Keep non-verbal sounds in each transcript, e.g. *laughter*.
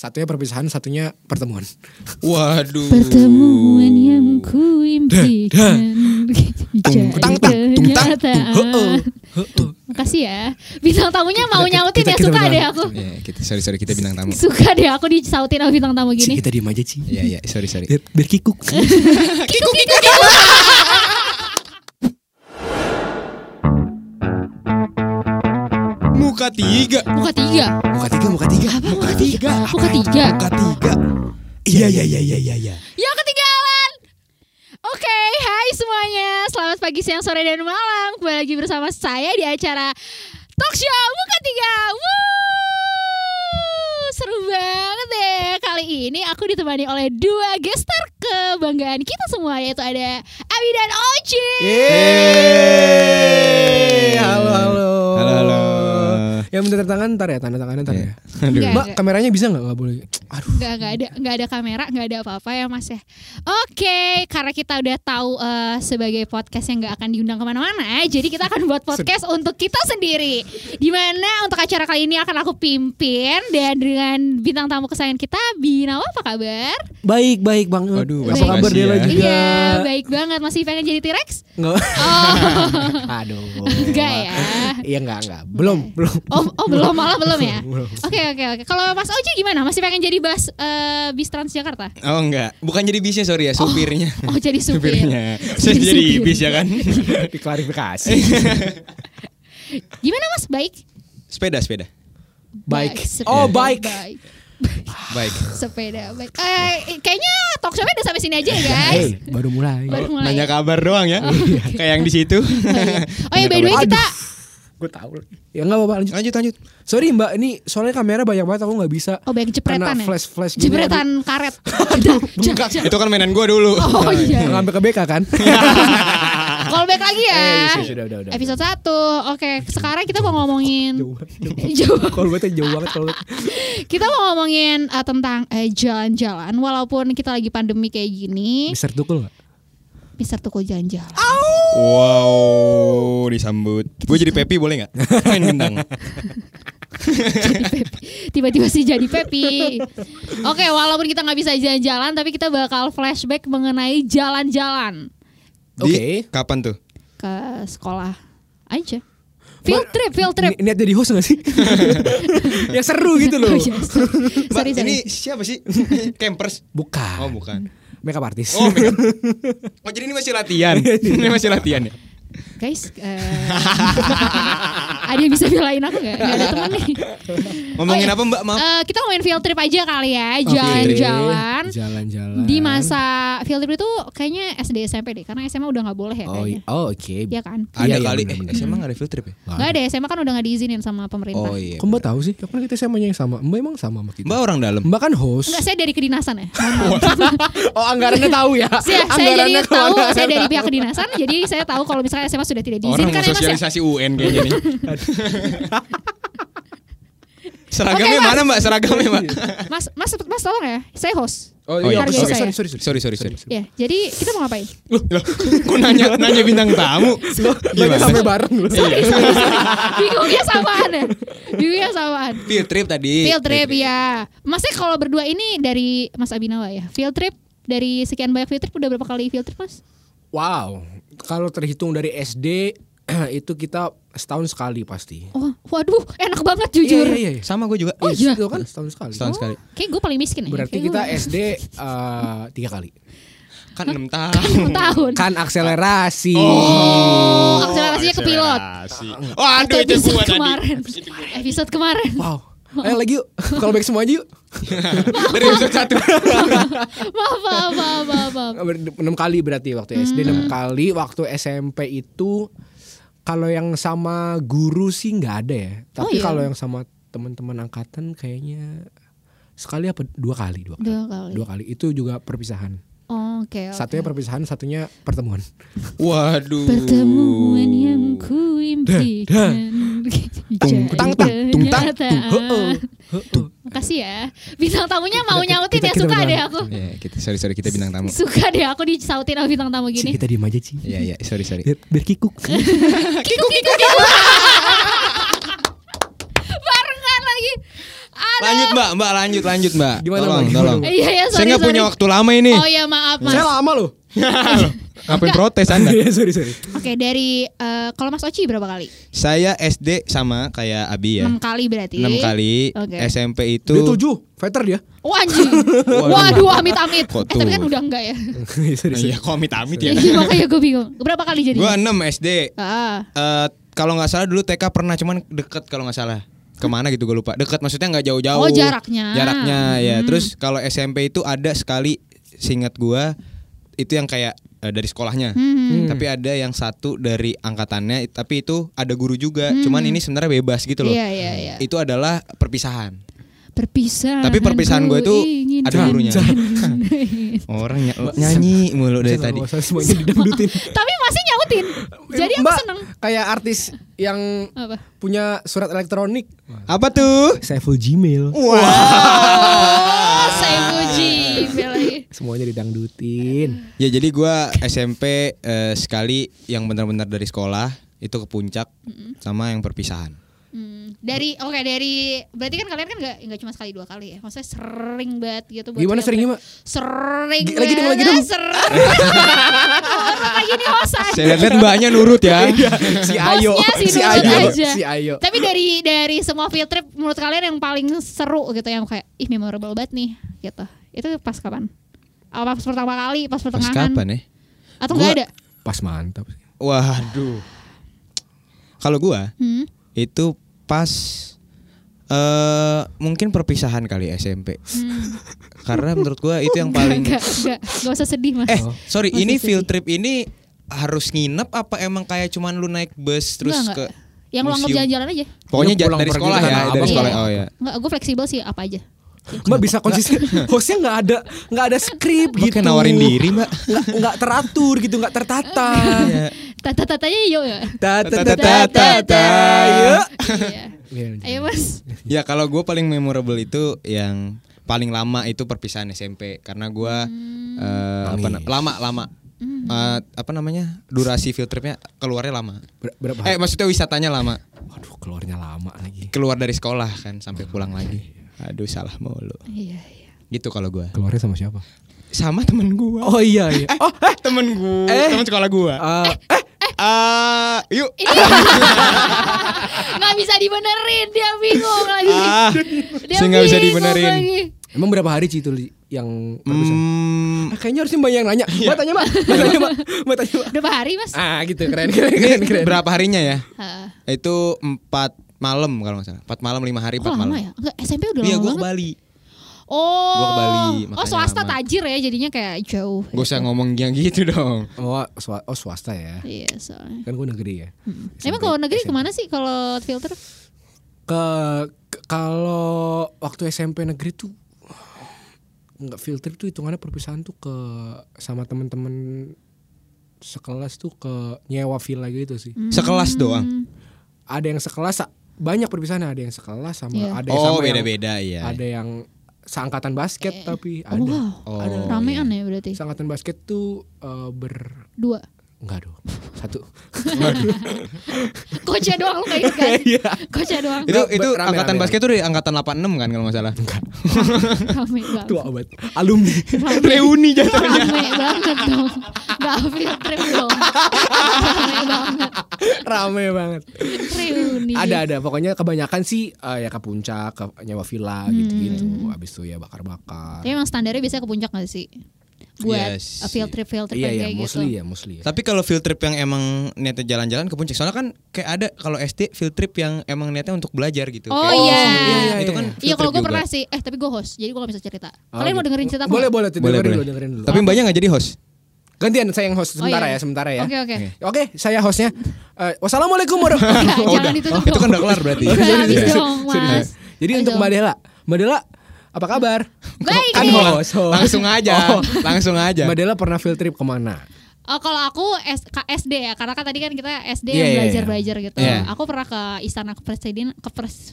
Satunya perpisahan, satunya pertemuan. Waduh. Pertemuan yang ku impikan Tung, tang, tang, tung, tang. Makasih ya Bintang tamunya mau Kita- nyautin kita- ya kita Suka deh aku Ya, kita sorry sorry kita bintang tamu. Suka deh aku disautin sama bintang tamu gini kita diem aja Ci. Iya iya sorry sorry. Biar, biar kikuk. *laughs* Muka tiga. Muka tiga Muka tiga, muka tiga. Apa muka tiga? Muka tiga Muka tiga. Iya, iya, iya, iya, iya, iya. Yang ketinggalan Oke, hai semuanya Selamat pagi, siang, sore, dan malam Kembali lagi bersama saya di acara Talk Show Muka Tiga Wuh, Seru banget deh Kali ini aku ditemani oleh dua gestar kebanggaan kita semua Yaitu ada Abi dan Oci Yeay. Yang minta tanda tangan ntar ya, tanda tangannya ntar ya. Aduh. Enggak. Mbak, kameranya bisa nggak? Nggak boleh. Aduh. Nggak, nggak ada nggak ada kamera nggak ada apa-apa ya mas ya oke karena kita udah tahu eh, sebagai podcast yang nggak akan diundang ke mana-mana jadi kita akan buat podcast untuk kita sendiri di mana untuk acara kali ini akan aku pimpin dan dengan bintang tamu kesayangan kita Binawa apa kabar Baik, baik banget. Waduh, Apa kabar Dela ya. juga? iya baik banget masih pengen jadi T-Rex Nggak. oh *laughs* Aduh. enggak ya Iya enggak, enggak. Belum, belum. oh, oh belum malah belum ya oke oke oke kalau Mas Oji gimana masih pengen jadi bas eh, bis Transjakarta Oh enggak, bukan jadi bisnya sorry ya, supirnya. *laughs* oh jadi supir Supirnya. Saya Jadi jadi supir. bis ya kan. *laughs* Diklarifikasi. *laughs* gimana Mas baik Sepeda, sepeda. Baik. sepeda, Oh, baik. baik. Baik. Sepeda baik. Eh, kayaknya talk show-nya udah sampai sini aja ya, guys. Hey, baru mulai. Baru mulai. Nanya kabar doang ya. Kayak yang di situ. Oh ya, by the way Aduh. Gue tahu lagi. Ya enggak apa-apa lanjut. Lanjut lanjut. Sorry Mbak, ini soalnya kamera banyak banget aku nggak bisa. Oh, banyak jepretan Karena ya? flash-flash gini, jepretan karet. *laughs* Enggak. Itu kan mainan gua dulu. Oh iya. Yang sampai ke BK kan? *laughs* Callback lagi ya. Eh, iya, sudah, udah, udah. Episode 1. Oke, sekarang kita mau ngomongin jauh banget. Jauh. Kalau gue tuh jauh banget kalau gue. kita mau ngomongin eh, tentang eh, jalan-jalan walaupun kita lagi pandemi kayak gini. Mister Tukul nggak? Mister Tuku jalan-jalan. Wow, disambut. Gue jadi Pepi boleh nggak? *laughs* Main gendang. *laughs* Tiba-tiba sih jadi Pepi. Oke, walaupun kita nggak bisa jalan-jalan, tapi kita bakal flashback mengenai jalan-jalan Oke. kapan tuh? ke sekolah aja. Field trip, field trip. Ni- Niat jadi host gak sih? *laughs* Yang seru gitu loh. Oh, iya. Mbak, sorry, sorry. ini siapa sih? Campers. Bukan. Oh, bukan. Makeup artist. Oh, makeup. oh jadi ini masih latihan. *laughs* ini masih latihan ya. Guys, eh, ada yang bisa belain aku gak? Gak ada teman nih. Ngomongin Oh, iya. apa Mbak? Maaf. Eh, kita ngomongin field trip aja kali ya, jalan-jalan. Jalan-jalan. Di masa field trip itu kayaknya SD SMP deh, karena SMA udah nggak boleh ya Oh, kayaknya. oh oke. Iya kan? Ada iya, kali. bener, Eh, bener. SMA nggak ada field trip ya? Nggak ada, SMA kan udah nggak diizinin sama pemerintah. Oh iya. Kok Mbak tahu sih? Karena kita sama yang sama. Mbak emang sama sama kita. Mbak orang dalam. Mbak kan host. Enggak, saya dari kedinasan ya. *laughs* Oh anggarannya tahu ya? Saya, saya jadi Anggarannya tahu, saya dari pihak kedinasan, jadi saya tahu kalau misalnya SMA sudah tidak Orang diizinkan mau ya Mas ya. sosialisasi UN kayaknya nih. *laughs* Seragamnya Oke, Mas. mana Mbak? Seragamnya Mbak? Mas, Mas, Mas tolong ya, saya host. Oh Oh, iya, iya, sorry, saya. sorry, sorry, sorry, Sorry, sorry, sorry. Ya, jadi kita mau ngapain? Loh, kok nanya nanya bintang tamu? Lagi Gimana? sampai bareng loh. Sorry, sorry, sorry. Bingungnya samaan ya. Bingungnya samaan. Field trip tadi. Field trip ya. Masnya kalau berdua ini dari Mas Abinawa ya. Field trip dari sekian banyak field trip udah berapa kali field trip Mas? Wow, kalau terhitung dari SD *clears throat* itu kita setahun sekali pasti. Oh, waduh, enak banget jujur. Iya, iya, iya. Sama gue juga. Oh, iya. Itu kan setahun sekali. Setahun sekali. Kayak gue paling miskin ya. Berarti Kayak kita SD eh, tiga kali. Kan 6 enam tahun. tahun. Kan akselerasi. Oh, akselerasinya ke pilot. Waduh Itu itu episode gua tadi. kemarin. Episode kemarin. Wow. Ayo lagi yuk. Kalau baik semua aja yuk. *laughs* Dari episode 1. *laughs* maaf, maaf, maaf, maaf, maaf. Enam kali berarti waktu SD enam kali. Waktu SMP itu kalau yang sama guru sih nggak ada ya. Tapi iya. kalau yang sama teman-teman angkatan kayaknya sekali apa dua kali dua kali. Dua kali. Dua kali. Itu juga perpisahan. Oh, Oke, oke. Satunya perpisahan, satunya pertemuan. Waduh. Pertemuan yang ku impikan. Tung, tang, tang, tung, tang, tung. Makasih ya. Bintang tamunya mau Kita- nyautin kita- ya kita suka beneran. deh aku. Ya, kita sorry sorry kita bintang tamu. Suka deh aku disautin sama bintang tamu Ci, gini. kita diem aja Ci. Iya iya sorry sorry. Biar, biar kikuk. *laughs* Kikuk kikuk kikuk. *laughs* Barengan lagi. Lanjut mbak, mbak lanjut lanjut mbak. Gimana, tolong, Mbak? Tolong. Iya iya Saya sorry nggak punya waktu lama ini. Oh iya maaf mas. Saya lama loh. *laughs* Ngapain protes anda? *laughs* Iya, sorry sorry. Oke dari eh, kalau Mas Oci berapa kali? Saya SD sama kayak Abi ya. Enam kali berarti. Enam kali. Oke. SMP itu Dia tujuh, fighter dia. Oh anjing. *laughs* Waduh amit amit. Kok Eh tapi kan udah enggak ya. *laughs* sorry, sorry. Iya, kok amit-amit ya. Iya makanya gue bingung. Berapa kali jadi? Gua 6 SD. Ah. Eh kalau nggak salah dulu TK pernah cuman deket kalau nggak salah. Ke mana gitu gue lupa. Deket maksudnya nggak jauh-jauh. Oh, jaraknya. Jaraknya ya. Hmm. Terus kalau SMP itu ada sekali singkat gua itu yang kayak eh, dari sekolahnya. Hmm. Tapi ada yang satu dari angkatannya tapi itu ada guru juga. Cuman ini sebenarnya bebas gitu loh. Hmm. Iya iya iya. Itu adalah perpisahan. Perpisahan. Tapi perpisahan gue itu ingin ada gurunya. *laughs* Orang ny- nyanyi mulu dari Saya tadi. semuanya didangdutin. Tapi masih nyautin. Jadi aku Mbak, seneng. Kayak artis yang Apa? punya surat elektronik. Apa tuh? Saiful Gmail. Oh, saya puji. Semuanya didangdutin. Ya jadi gua SMP eh, sekali yang benar-benar dari sekolah itu ke puncak sama yang perpisahan. Hmm, dari oke dari berarti kan kalian kan nggak nggak cuma sekali dua kali ya maksudnya sering banget gitu buat Gimana seringnya. Mak? sering Gi- lagi dong, lagi banget, dong. sering lagi *laughs* nih host aja. Saya lihat mbaknya nurut ya. si Ayo, Hostnya si si Ayo, aja. si Ayo. tapi dari dari semua field trip menurut kalian yang paling seru gitu yang kayak ih memorable banget nih gitu itu pas kapan apa pas pertama kali pas Pas pertengahan kapan ya? atau nggak Gua- ada Pas mantap. Waduh. Kalau gua hmm? itu pas eh mungkin perpisahan kali SMP. Hmm. Karena menurut gua itu yang paling Gak, gak, gak usah sedih mas Eh, sorry, Masih ini sedih. field trip ini harus nginep apa emang kayak cuman lu naik bus terus Enggak, ke enggak. Yang lu anggap jalan-jalan aja Pokoknya Ya, ja- pulang dari sekolah ke ya, dari sekolah. Oh ya. Enggak, gue fleksibel sih apa aja Mbak bisa konsisten. Hostnya nggak ada nggak ada skrip gitu. kayak nawarin diri, Mbak. Nggak teratur gitu, nggak tertata. Iya. Tata-tatanya yuk ya Tata Ta- ta- tata ta- ta- tata. Iya. Iya. Ayo mas Ya kalau gue paling memorable itu yang paling lama itu perpisahan SMP karena gue apa na- Nangis. lama lama Eh, apa namanya durasi field tripnya keluarnya lama. Ber- berapa? Eh maksudnya wisatanya lama. Waduh, keluarnya lama lagi. Keluar dari sekolah kan sampai pulang lagi. Aduh salah mulu. Iya iya Gitu kalau gue. Keluarnya sama siapa? Sama temen gue. Oh iya iya. Oh, eh, temen gue. Eh. Temen sekolah gue. eh, eh, Ah, yuk. *laughs* Nggak bisa dibenerin Dia bingung lagi Ah, Dia saya nggak bisa dibenerin. lagi. emang berapa hari Ci itu yang perpisahan? Hmm, Ah, kayaknya harusnya Mbak yang nanya. Mbak tanya, Mbak. Mbak tanya, Mbak. Mbak tanya, Mbak. Berapa hari mas? Ah, gitu. Keren, keren, keren, keren. berapa harinya ya? Hah. Itu empat malam kalau nggak salah. Empat malam lima hari Kok empat lama malam. ya? Enggak SMP udah Iya lama gue ke Bali. Oh Gua ke Bali, Oh swasta lama. tajir ya Jadinya kayak jauh Gak usah ngomong yang gitu dong. Oh, swa- oh, swasta ya. Iya soalnya Kan gue negeri ya. Emang kalau negeri ke mana sih kalau filter? Ke, ke- kalau waktu SMP negeri tuh nggak filter tuh hitungannya perpisahan tuh ke sama temen-temen sekelas tuh ke nyewa villa gitu sih. Sekelas doang. Hmm. Ada yang sekelas banyak perpisahan ada yang sekelas sama Iya. ada yang Oh sama yang- beda-beda ya. ada yang seangkatan basket tapi Oh, ada. wow. Oh, ada. Ramean ya berarti Seangkatan basket tuh eh, ber Dua enggak dong. Satu. Kocnya *laughs* doang lu kayak gitu kan *laughs* Iya. Kocnya doang Itu Enggak, itu rame, angkatan rame, basket tuh dari angkatan 86 kan kalau nggak salah. *laughs* Rame banget Tua banget. Alumni. Reuni jatuhnya. Rame banget dong Gak field trip dong Rame banget Rame banget. Reuni Ada ada pokoknya kebanyakan sih eh, ya ke puncak, ke nyewa villa gitu-gitu. Habis itu ya bakar-bakar. Tapi emang standarnya biasanya ke puncak gak sih? Buat Yes. uh, field trip field trip Iya yang iya, kayak mostly gitu ya, mostly ya. Tapi kalau field trip yang emang niatnya jalan-jalan ke puncak, soalnya kan kayak ada kalau SD field trip yang emang niatnya untuk belajar gitu. Oh, Kayak- iya. iya, iya, itu iya. kan. Iya field kalau gue pernah sih Eh tapi gue host Jadi gue gak bisa cerita Oh, Kalian mau gitu. dengerin cerita Boleh boleh Boleh, dengerin boleh. dulu, dengerin dulu. Tapi mbaknya nggak jadi host. Gantian saya yang host sementara iya. ya, sementara ya. Oke oke Oke, saya hostnya. Eh, wassalamualaikum warahmatullahi Enggak, Oh, Jangan udah. ditutup Itu kan udah kelar berarti. Udah Sorry, habis sorry. dong Sorry, mas Jadi untuk. Mbak Dela, Mbak Dela apa kabar? Baik Kan nih host, host. Langsung aja, Oh. langsung aja. Mbak Dela pernah field trip ke mana? Oh, kalau aku S SD ya, karena kan tadi kan kita SD Iya, yang iya, belajar iya. belajar gitu. Iya. Aku pernah ke istana kepresiden kepres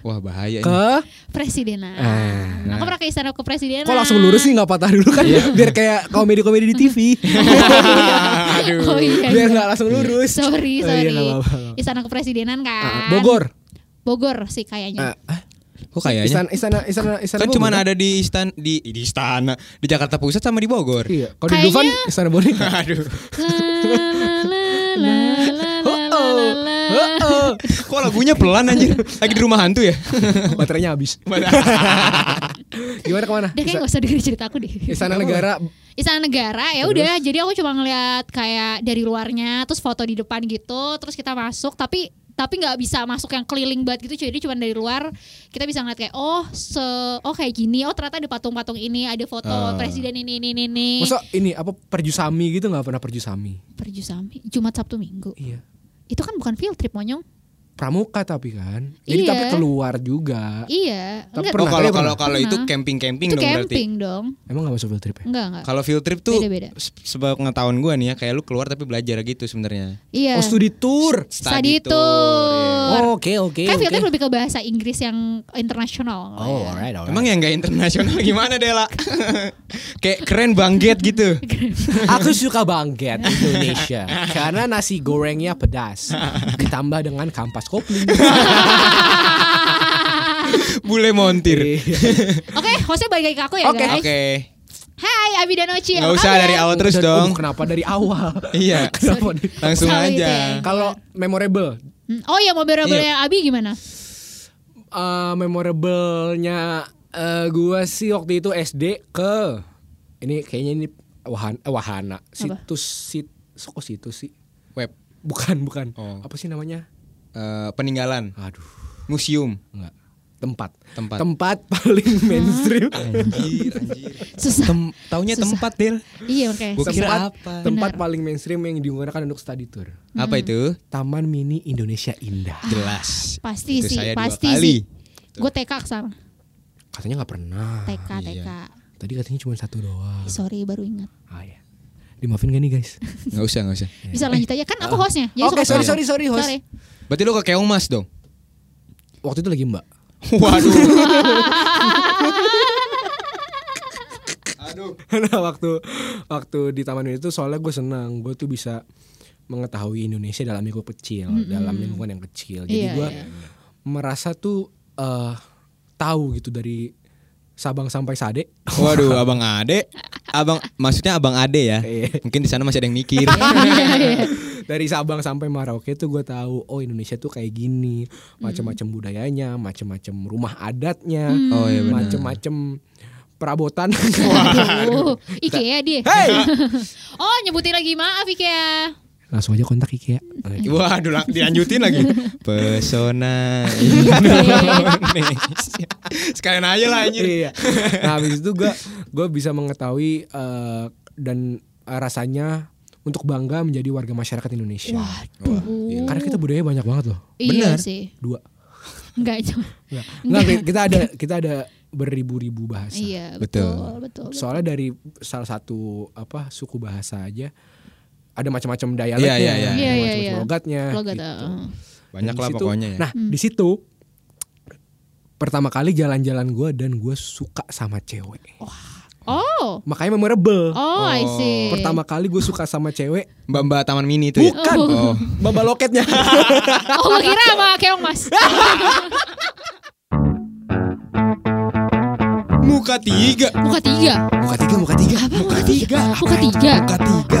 Wah bahaya ini. Ke presidenan. Ah. Aku pernah ke istana kepresidenan. Kok langsung lurus sih nggak patah dulu kan? Biar kayak komedi-komedi di TV. *laughs* Aduh. Oh iya. Biar iya. nggak langsung lurus. Sorry, Oh, sorry. iya, nggak apa-apa. Istana kepresidenan kan. Ah, Bogor. Bogor sih kayaknya. Ah, ah, Kok kayaknya? Istana istana istana istana kan cuma Bogor, ada di istan di di istana di Jakarta Pusat sama di Bogor. Iya, kalau di Dufan istana boneka. Aduh. Kok lagunya pelan anjir? Lagi di rumah hantu ya? Baterainya habis. Gimana ke mana? Udah kayak gak usah dengerin cerita aku deh. Istana negara Istana Negara ya udah jadi aku cuma ngeliat kayak dari luarnya terus foto di depan gitu terus kita masuk tapi tapi nggak bisa masuk yang keliling banget gitu jadi cuma dari luar kita bisa ngeliat kayak oh se oh kayak gini oh ternyata ada patung-patung ini ada foto Ah. presiden ini ini ini, ini. Masa ini apa perjusami gitu nggak pernah perjusami? Perjusami Jumat Sabtu Minggu Iya. itu kan bukan field trip monyong Pramuka tapi kan. Jadi Iya. tapi keluar juga. iya Tapi Oh kalau kalau pernah. kalau itu camping-camping itu dong berarti. camping dong Emang gak masuk field trip ya? enggak enggak Kalau field trip tuh Beda-beda. se- sepengetahuan gue nih ya kayak lu keluar tapi belajar gitu sebenarnya. iya Oh studi tour. Study tour, tour. Oh, Oke oke. kan field oke. trip lebih ke bahasa Inggris yang internasional Oh ya. alright alright. Emang yang gak internasional gimana Dela? *laughs* kayak keren bangget gitu. *laughs* Aku suka banget Indonesia karena nasi gorengnya pedas ditambah dengan kampas kopling. *laughs* Bule montir. Iya. Oke, hostnya balik lagi ke aku ya Oke. guys. Oke. Hai Abi dan Oci. Nggak apa usah dari awal terus dong. oh, kenapa dari awal? Iya. *laughs* kenapa Langsung itu aja. ya. Kalau memorable, Hmm, Oh ya memorable Iya. Abi gimana? eh memorablenya eh, gua sih waktu itu SD ke ini kayaknya ini wahana, eh, wahana situs sit kok situs sih Web bukan bukan Oh. apa sih namanya eh, peninggalan, aduh museum. enggak tempat Tempat. tempat paling *laughs* mainstream Anjir, anjir. Susah. Tem taunya Susah. tempat, Del. iya oke. Gua kira tempat apa? tempat Benar. paling mainstream yang digunakan untuk study tour Apa itu? Taman Mini Indonesia Indah Jelas. Pasti Itu sih, saya dua pasti kali. sih. Gue TK ke sana. katanya nggak pernah TK, iya. TK. tadi katanya cuma satu doang Sorry baru ingat. ah ya dimaafin gak nih guys *laughs* Nggak usah, nggak usah. Bisa lanjut aja kan aku hostnya. Jadi Oke, suka sorry, sorry, sorry, host. Berarti lu ke Keong Mas dong? waktu itu lagi mbak *laughs* Waduh. Aduh. Nah *laughs* waktu waktu di taman ini tuh soalnya gue senang gue tuh bisa mengetahui Indonesia dalam lingkup kecil dalam lingkungan yang kecil jadi Iya, gue iya. merasa tuh eh tahu gitu dari Sabang sampai Sade Waduh, Abang Ade. Abang maksudnya Abang Ade ya. Iya. Mungkin di sana masih ada yang mikir. *laughs* dari Sabang sampai Merauke tuh gue tahu oh Indonesia tuh kayak gini macam-macam budayanya macam-macam rumah adatnya Oh iya macam-macam perabotan Waduh, *laughs* IKEA dia. hey *laughs* Oh nyebutin lagi maaf IKEA. Langsung aja kontak IKEA Waduh, lang- dilanjutin lagi. *laughs* Pesona Indonesia. *laughs* Sekalian aja lah anjir. iya. Nah, habis itu gue gue bisa mengetahui eh, dan rasanya untuk bangga menjadi warga masyarakat Indonesia. Waduh. Karena kita budayanya banyak banget loh. Iya Benar. sih. Dua. Enggak cuma. Enggak. Enggak, kita ada kita ada beribu-ribu bahasa. Iya Betul. betul betul. betul. Soalnya dari salah satu apa suku bahasa aja ada macam-macam Iya, dialeknya, iya, iya. Iya, iya, macam-macam iya. logatnya. Logat, gitu. uh. Banyak lah situ- pokoknya ya. Nah, di situ pertama kali jalan-jalan gue dan gue suka sama cewek. Oh. Makanya memorable. Oh, I see. Pertama kali gue suka sama cewek Mbak-mbak Taman Mini itu ya. Bukan. Oh. *laughs* Baba loketnya. *laughs* Oh, gue kira sama Keong Mas. *laughs* Muka tiga. Muka tiga. muka tiga, muka tiga. Apa muka tiga? Muka tiga. Muka tiga.